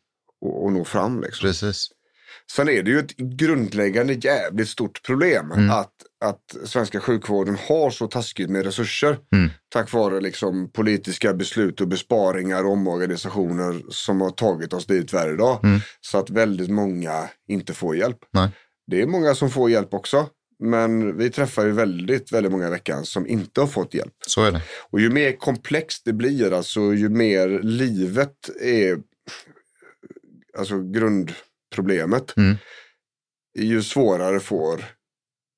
att, att nå fram. Liksom. Precis. Sen är det ju ett grundläggande jävligt stort problem Mm. att, att svenska sjukvården har så taskigt med resurser. Mm. Tack vare liksom politiska beslut och besparingar och omorganisationer som har tagit oss dit vi är idag. Mm. Så att väldigt många inte får hjälp. Nej. Det är många som får hjälp också. Men vi träffar ju väldigt, väldigt många i veckan som inte har fått hjälp. Så är det. Och ju mer komplext det blir, alltså ju mer livet är, alltså grundproblemet, Mm. ju svårare får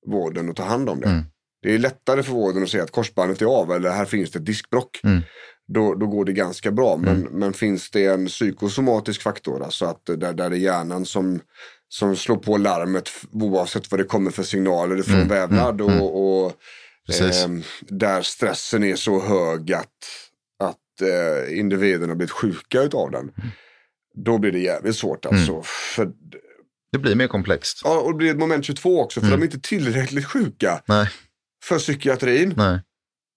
vården att ta hand om det. Mm. Det är lättare för vården att säga att korsbandet är av eller här finns det ett diskbrock. Mm. Då, då går det ganska bra. Men, men finns det en psykosomatisk faktor, alltså att där, där det är hjärnan som, som slår på larmet oavsett vad det kommer för signaler från Mm, vävnad mm, och, och ehm, där stressen är så hög att, att eh, individen har blivit sjuka utav den. Mm. Då blir det jävligt svårt alltså. För, Det blir mer komplext. ja, och det blir ett moment 22 också, för Mm. de är inte tillräckligt sjuka Nej. för psykiatrin. Nej.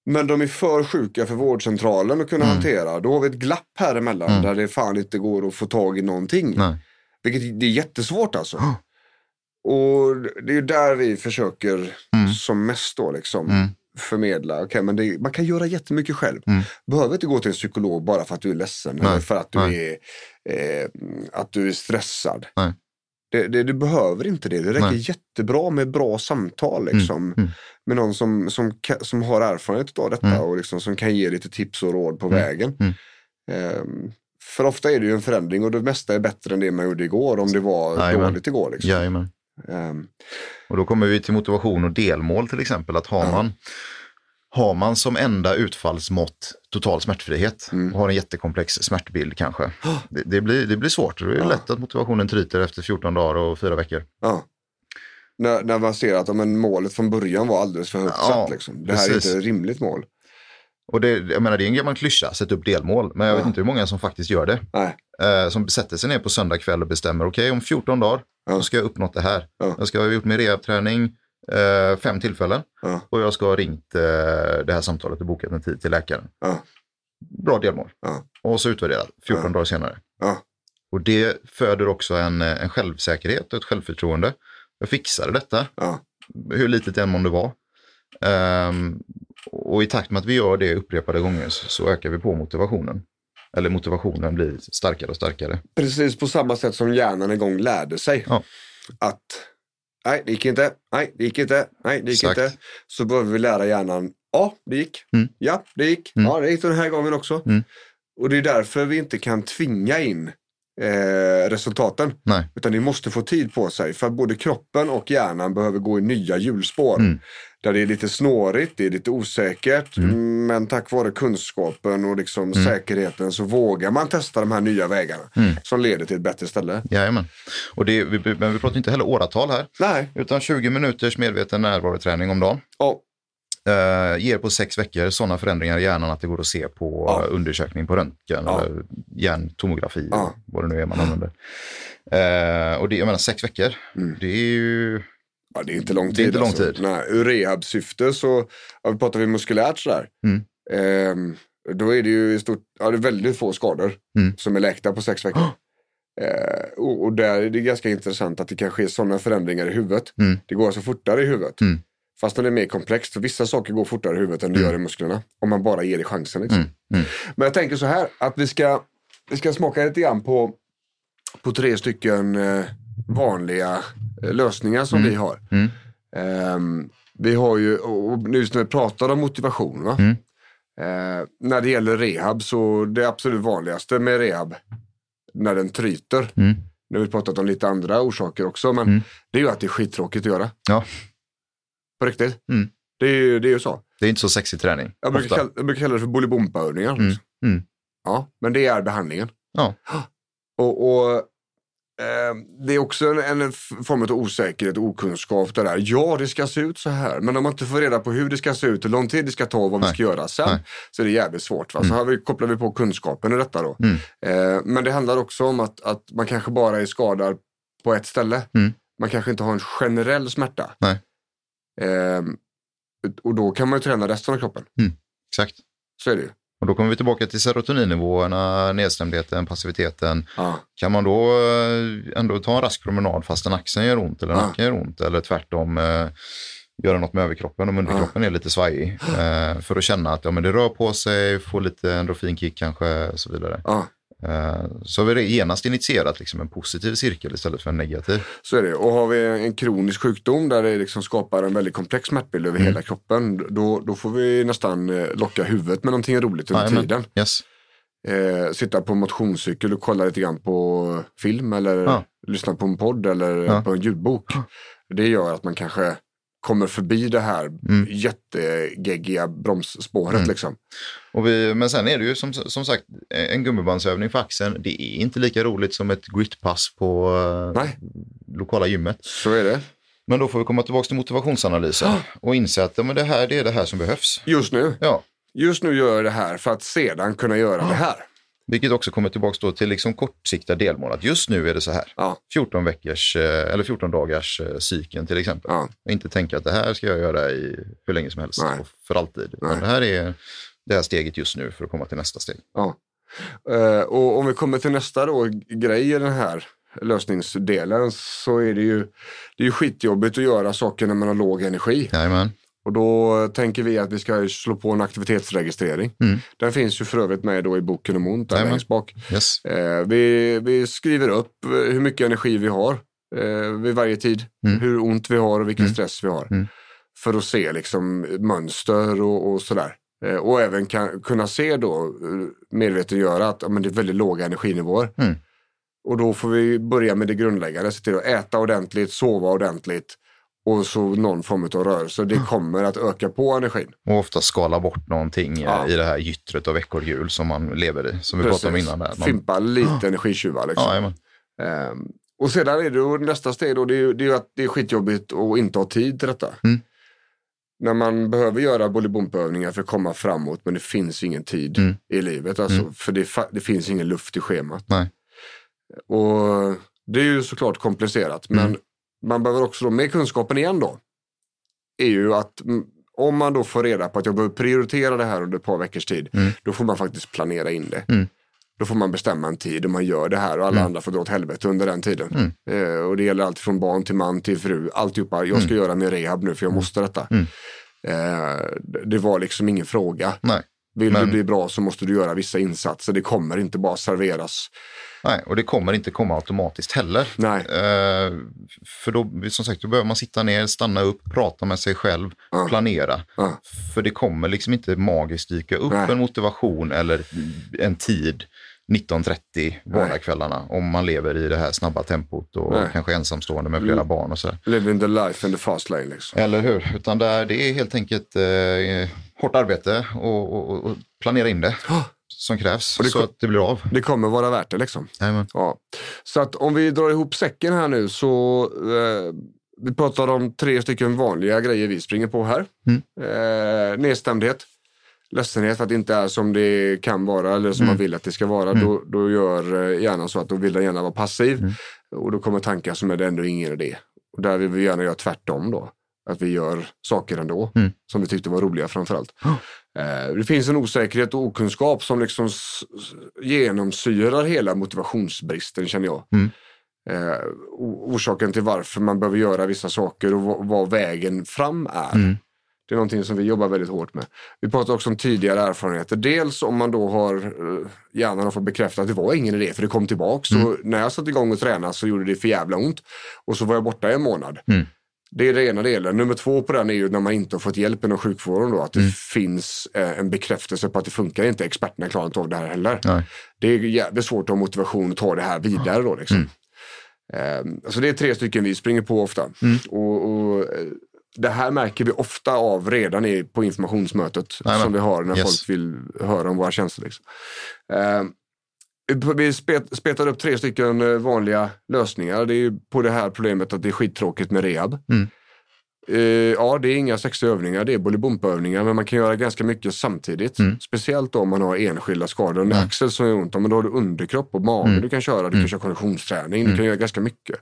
Men de är för sjuka för vårdcentralen att kunna Mm. hantera. Då har vi ett glapp här emellan Mm. där det fan inte går att få tag i någonting. Nej. Vilket det är jättesvårt alltså. Och det är där vi försöker Mm. som mest då liksom Mm. förmedla. Okej, men det, man kan göra jättemycket själv. Mm. Behöver inte gå till en psykolog bara för att du är ledsen Nej. eller för att du, Nej. är, eh, att du är stressad. Det, det, du behöver inte det. Det räcker Nej. jättebra med bra samtal. Liksom, Mm. Med någon som, som, som har erfarenhet av detta Mm. och liksom, som kan ge lite tips och råd på Mm. vägen. Mm. Ehm, för ofta är det ju en förändring och det mesta är bättre än det man gjorde igår om det var Jajamän. dåligt igår. Liksom. Ehm, Och då kommer vi till motivation och delmål till exempel. Att har man, har man som enda utfallsmått total smärtfrihet Mm. och har en jättekomplex smärtbild kanske. Det, det, blir, det blir svårt. Det är lätt att motivationen tryter efter 14 dagar och fyra veckor. ja. när, när man ser att men målet från början var alldeles för högt Ja, satt. Liksom. Det här är precis. inte ett rimligt mål. Och det, jag menar, det är en gammal klyscha, sätta upp delmål. Men jag vet inte hur många som faktiskt gör det. Eh, som sätter sig ner på söndag kväll och bestämmer, okej om 14 dagar Ja. ska jag uppnått det här. Ja. Jag ska ha gjort min rehabträning eh, fem tillfällen Ja. och jag ska ha ringt eh, det här samtalet och bokat en tid till läkaren. Ja. Bra delmål. Ja. Och så utvärderat 14 Ja. dagar senare. Och det föder också en, eh, en självsäkerhet och ett självförtroende. Jag fixade detta, hur litet det än månde vara. Ehm, och i takt med att vi gör det upprepade gånger så, så ökar vi på motivationen. Eller motivationen blir starkare och starkare. Precis på samma sätt som hjärnan en gång lärde sig. Ja. Att nej, det gick inte, nej, det gick inte, nej, det gick Exakt. inte. Så behöver vi lära hjärnan, ja, det gick, Mm. ja, det gick, Mm. ja, det gick den här gången också. Mm. Och det är därför vi inte kan tvinga in eh, resultaten. Nej. Utan det måste få tid på sig. För både kroppen och hjärnan behöver gå i nya hjulspår. Mm. Där det är lite snårigt, det är lite osäkert. Mm. Men tack vare kunskapen och liksom säkerheten så vågar man testa de här nya vägarna. Mm. Som leder till ett bättre ställe. Jajamän. Och det, vi, men vi pratar inte heller åratal här. Nej, Utan 20 minuters medveten närvaroträning om dagen. ja, Eh, ger på sex veckor sådana förändringar i hjärnan att det går att se på Ja. eh, undersökning på röntgen Ja. eller hjärntomografi, Ja. vad det nu är man använder. Eh, och det, jag menar sex veckor, Mm. det är ju, ja, det är inte lång tid. Inte lång alltså. tid. Nej, ur rehabsyfte så, ja, pratar vi muskulärt sådär. Mm. Ehm, då är det ju i stort, ja, det är väldigt få skador Mm. som är läkta på sex veckor. Eh, och, och där är det ganska intressant att det kan ske sådana förändringar i huvudet. Mm. Det går alltså fortare i huvudet. Mm. Fast det är mer komplext. För vissa saker går fortare i huvudet än det gör i musklerna. Om man bara ger det chansen. Liksom. Mm. Mm. Men jag tänker så här att vi ska, vi ska smaka lite grann på, på tre stycken eh, vanliga eh, lösningar som vi har. Mm. Ehm, vi har ju, och just när vi pratar om motivation, va? Mm. Eh, när det gäller rehab så det absolut vanligaste med rehab, när den tryter, Mm. nu har vi pratat om lite andra orsaker också, men Mm. det är ju att det är skittråkigt att göra. Ja. På riktigt. Mm. Det, är ju, det är ju så. det är inte så sexig träning. Jag brukar, kalla, jag brukar kalla det för bolibompa-övningar. Mm. Mm. Ja, men det är behandlingen. Ja. Och, och eh, det är också en, en form av osäkerhet och okunskap. Det där. Ja, det ska se ut så här. Men om man inte får reda på hur det ska se ut, hur lång tid det ska ta och vad vi Nej. ska göra sen. Nej. Så är det jävligt svårt. Va? Så här vi, kopplar vi på kunskapen i detta då. Mm. Eh, men det handlar också om att, att man kanske bara är skadad på ett ställe. Mm. Man kanske inte har en generell smärta. Nej. Eh, och då kan man ju träna resten av kroppen. Exakt. Så är det ju. Och då kommer vi tillbaka till serotoninnivåerna, nedstämdheten, passiviteten. Ja. Kan man då eh, ändå ta en rask promenad fastän axeln gör ont eller nacken gör ont eller tvärtom eh, göra något med överkroppen om underkroppen är lite svajig. Eh, för att känna att ja, men det rör på sig, få lite endorfinkick kanske och så vidare. Ja. Eh, så har vi genast initierat liksom en positiv cirkel istället för en negativ. Så är det. Och har vi en kronisk sjukdom där det liksom skapar en väldigt komplex smärtbild över hela kroppen. Då, då får vi nästan eh, locka huvudet med någonting roligt under Jajamän. tiden. Yes. Eh, sitta på motionscykel och kolla lite grann på film eller Ja. lyssna på en podd eller Ja. på en ljudbok. Det gör att man kanske kommer förbi det här Mm. jättegeggiga bromsspåret. Mm. Liksom. Och vi, men sen är det ju som, som sagt en gummibandsövning för axeln. Det är inte lika roligt som ett gritpass på eh, Nej, lokala gymmet. så är det. Men då får vi komma tillbaka till motivationsanalysen och inse att ja, men det här det är det här som behövs. Just nu. Ja, Just nu gör jag det här för att sedan kunna göra det här. Vilket också kommer tillbaka till liksom kortsiktiga delmål. Att just nu är det så här. Ja. 14 veckors eh, eller 14 dagars eh, cykeln till exempel. Ja. Och inte tänka att det här ska jag göra i hur länge som helst Nej. och för alltid. Nej. Men det här är det här steget just nu för att komma till nästa steg. Ja. Eh, och om vi kommer till nästa då, grej i den här lösningsdelen så är det ju, det är ju skitjobbigt att göra saker när man har låg energi. Jajamän. Och då tänker vi att vi ska slå på en aktivitetsregistrering. Mm. Den finns ju för övrigt med då i boken om ont, där längst bak. Yes. Eh, vi, vi skriver upp eh, hur mycket energi vi har eh, vid varje tid. Mm. Hur ont vi har och vilken Mm. stress vi har. Mm. För att se liksom mönster och, och sådär. Eh, och även kan, kunna se då, eh, medvetengöra att ja, men det är väldigt låga energinivåer. Mm. Och då får vi börja med det grundläggande, se till att äta ordentligt, sova ordentligt och så någon form av rörelse. Det kommer att öka på energin. Och ofta skala bort någonting eh, Ja. i det här gyttret av veckohjul som man lever i. Som vi pratade om innan. Där. Man, Fimpa lite energitjuvar liksom. ja. Ehm, och sedan är det då nästa steg då, det är, det är att det är skitjobbigt att inte ha tid till detta. Mm. När man behöver göra bolibompa-övningar för att komma framåt men det finns ingen tid Mm. i livet. Alltså, För det, det finns ingen luft i schemat. Nej. Och det är ju såklart komplicerat men Mm. Man behöver också då, med kunskapen igen då, är ju att mm, om man då får reda på att jag behöver prioritera det här under ett par veckors tid, Mm. då får man faktiskt planera in det. Mm. Då får man bestämma en tid och man gör det här och alla Mm. andra får dra åt helvete under den tiden. Mm. Eh, och det gäller allt från barn till man till fru, alltihopa. Jag ska göra min rehab nu för jag måste detta. Mm. Eh, det- det var liksom ingen fråga. Nej. Vill Men- du bli bra så måste du göra vissa insatser. Det kommer inte bara serveras. Nej, och det kommer inte komma automatiskt heller. Nej. Eh, för då, som sagt, då behöver man sitta ner, stanna upp, prata med sig själv, Ja. planera. Ja. För det kommer liksom inte magiskt dyka upp Nej. en motivation eller en tid 19.30 vardagskvällarna om man lever i det här snabba tempot och Nej. kanske ensamstående med flera Mm. barn och så. Living the life in the fast lane liksom. Eller hur? Utan där, det är helt enkelt eh, hårt arbete och, och, och planera in det som krävs Och det så att det blir av. Det kommer vara värt det liksom. Ja. Så att om vi drar ihop säcken här nu så eh, vi pratar om tre stycken vanliga grejer vi springer på här. Mm. Eh, nedstämdhet, ledsenhet för att det inte är som det kan vara eller som man vill att det ska vara. Då, då gör eh, hjärnan så att då vill den gärna vara passiv och då kommer tankar som är det ändå ingen idé. Och där vill vi gärna göra tvärtom då. Att vi gör saker ändå Mm. som vi tyckte var roliga framförallt. Eh, det finns en osäkerhet och okunskap som liksom genomsyrar hela motivationsbristen känner jag. Mm. Eh, orsaken till varför man behöver göra vissa saker och vad, vägen fram är. Mm. Det är någonting som vi jobbar väldigt hårt med. Vi pratar också om tidigare erfarenheter. Dels om man då har eh, hjärnan har fått bekräfta att det var ingen idé för det kom tillbaka. Så när jag satte igång och tränade så gjorde det för jävla ont. Och så var jag borta i en månad. Mm. Det är den ena delen. Nummer två på den är ju när man inte har fått hjälp inom sjukvården då. Att det finns eh, en bekräftelse på att det funkar inte. Experterna klarar inte av det här heller. Nej. Det är jävligt svårt att ha motivation att ta det här vidare då liksom. Ehm, så det är tre stycken vi springer på ofta. Och, och, eh, det här märker vi ofta av redan i, på informationsmötet Jajamän. som vi har när Yes. folk vill höra om våra tjänster. Liksom. Ehm, vi spet, spetar upp tre stycken eh, vanliga lösningar. Det är på det här problemet att det är skittråkigt med rehab. Mm. Eh, ja, det är inga sexiga övningar, det är bolibompa-övningar, men man kan göra ganska mycket samtidigt. Mm. Speciellt om man har enskilda skador. En axel som gör ont, men då har du underkropp och mage Mm. du kan köra. Du kan köra konditionsträning, du kan göra ganska mycket.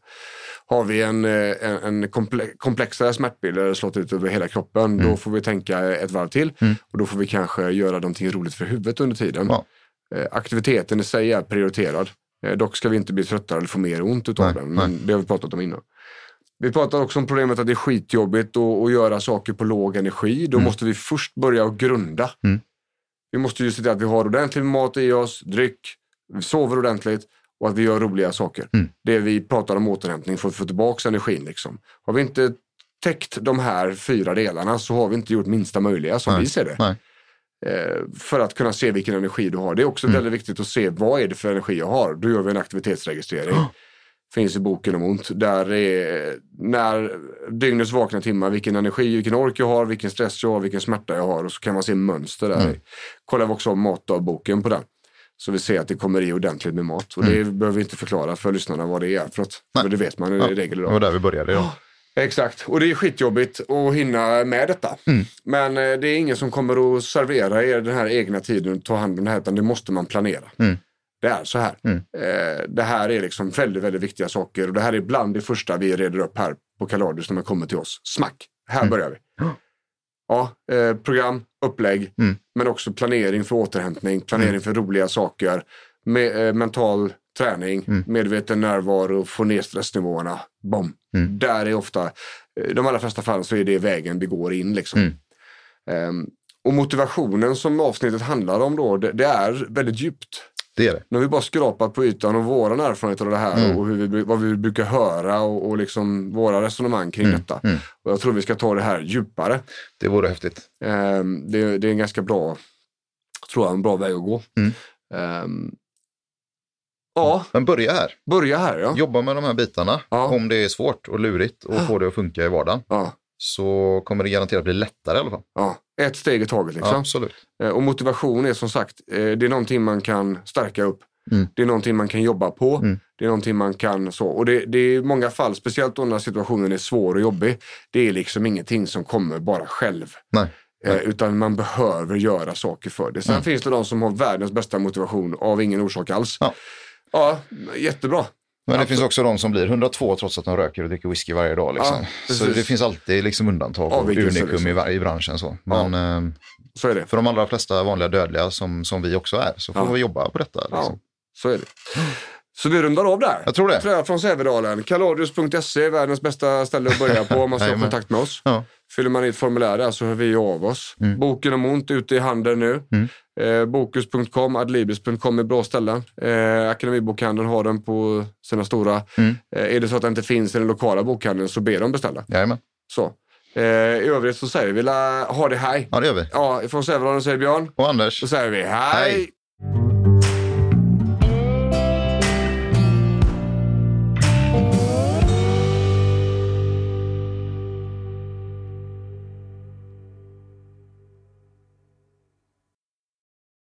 Har vi en, eh, en, en komple komplexare smärtbild eller slått ut över hela kroppen, då får vi tänka ett varv till. Mm. Och då får vi kanske göra någonting roligt för huvudet under tiden. Ja. Eh, Aktiviteten i sig är prioriterad. Eh, Dock ska vi inte bli tröttare eller få mer ont utav Nej, den. Men det har vi pratat om innan. Vi pratar också om problemet att det är skitjobbigt att, göra saker på låg energi. Då måste vi först börja att grunda. Mm. Vi måste ju se till att vi har ordentligt med mat i oss, dryck, vi sover ordentligt och att vi gör roliga saker. Mm. Det vi pratar om återhämtning för att få tillbaka energin. Liksom. Har vi inte täckt de här fyra delarna så har vi inte gjort minsta möjliga som Nej. vi ser det. Nej. Eh, för att kunna se vilken energi du har. Det är också Mm. väldigt viktigt att se vad är det för energi jag har. Då gör vi en aktivitetsregistrering. Finns i boken om ont. Där är när dygnets vakna timmar, vilken energi, vilken ork jag har, vilken stress jag har, vilken smärta jag har. Och så kan man se mönster där. Mm. Kollar vi också om matdagboken på den. Så vi ser att det kommer i ordentligt med mat. Och det behöver vi inte förklara för lyssnarna vad det är. För, att, Mm. Det vet man i Ja, regel Det idag. var där vi började idag. Exakt, och det är skitjobbigt att hinna med detta. Mm. Men eh, det är ingen som kommer att servera er den här egna tiden och ta hand om det här, utan det måste man planera. Mm. Det är så här. Mm. Eh, det här är liksom väldigt, väldigt viktiga saker och det här är bland det första vi reder upp här på Kaladius när man kommer till oss. Smack, här Mm. börjar vi. Ja, eh, program, upplägg, Mm. men också planering för återhämtning, planering för roliga saker, med, mental träning, Mm. medveten närvaro, få ner stressnivåerna. Bom. Mm. Där är ofta, eh, de allra flesta fall så är det vägen vi går in. Liksom. Mm. Ehm, och motivationen som avsnittet handlar om då, det, det är väldigt djupt. Det är det. Nu har vi bara skrapat på ytan och våran erfarenhet av det här Mm. och hur vi, vad vi brukar höra och, och liksom våra resonemang kring detta. Mm. Och jag tror vi ska ta det här djupare. Det vore häftigt. Ehm, det, det är en ganska bra, tror jag, en bra väg att gå. Mm. Ja, Men börja här. börja här ja. Jobba med de här bitarna. Ja. Om det är svårt och lurigt och få det att funka i vardagen. ja. Så kommer det garanterat bli lättare i alla fall. Ja, ett steg i taget liksom. Absolut. Eh, Och motivation är som sagt, eh, det är någonting man kan stärka upp. Mm. Det är någonting man kan jobba på. Mm. Det är någonting man kan så. Och det, det är i många fall, speciellt då när situationen är svår och jobbig. Det är liksom ingenting som kommer bara själv. Nej. Eh, utan man behöver göra saker för det. Sen Mm. finns det de som har världens bästa motivation av ingen orsak alls. Ja. Ja, jättebra. Men det Absolut. finns också de som blir 102 trots att de röker och dricker whisky varje dag. Liksom. Ja, så det finns alltid liksom undantag och Avvikelser, unikum liksom. i, var- i branschen. Så. Men eh, Så är det. för de allra flesta vanliga dödliga som, som vi också är så får Ja. vi jobba på detta. Ja, Liksom. så är det. Så vi rundar av där. Jag tror det. Träd från Sävedalen. Kaladius.se är världens bästa ställe att börja på om man ska ha kontakt med oss. Ja. Fyller man i ett formulär där så hör vi av oss. Mm. Boken om ont ute i handeln nu. Mm. Eh, Bokus.com, adlibris.com är bra ställen. Eh, Akademibokhandeln har den på sina stora. Mm. Eh, är det så att det inte finns i den lokala bokhandeln så be dem beställa. Jajamän. Så. Eh, I övrigt så säger vi la, ha det hej. Ja, det gör vi. Ja, från Sävedalen säger Björn. Och Anders. Så säger vi hej. Hej.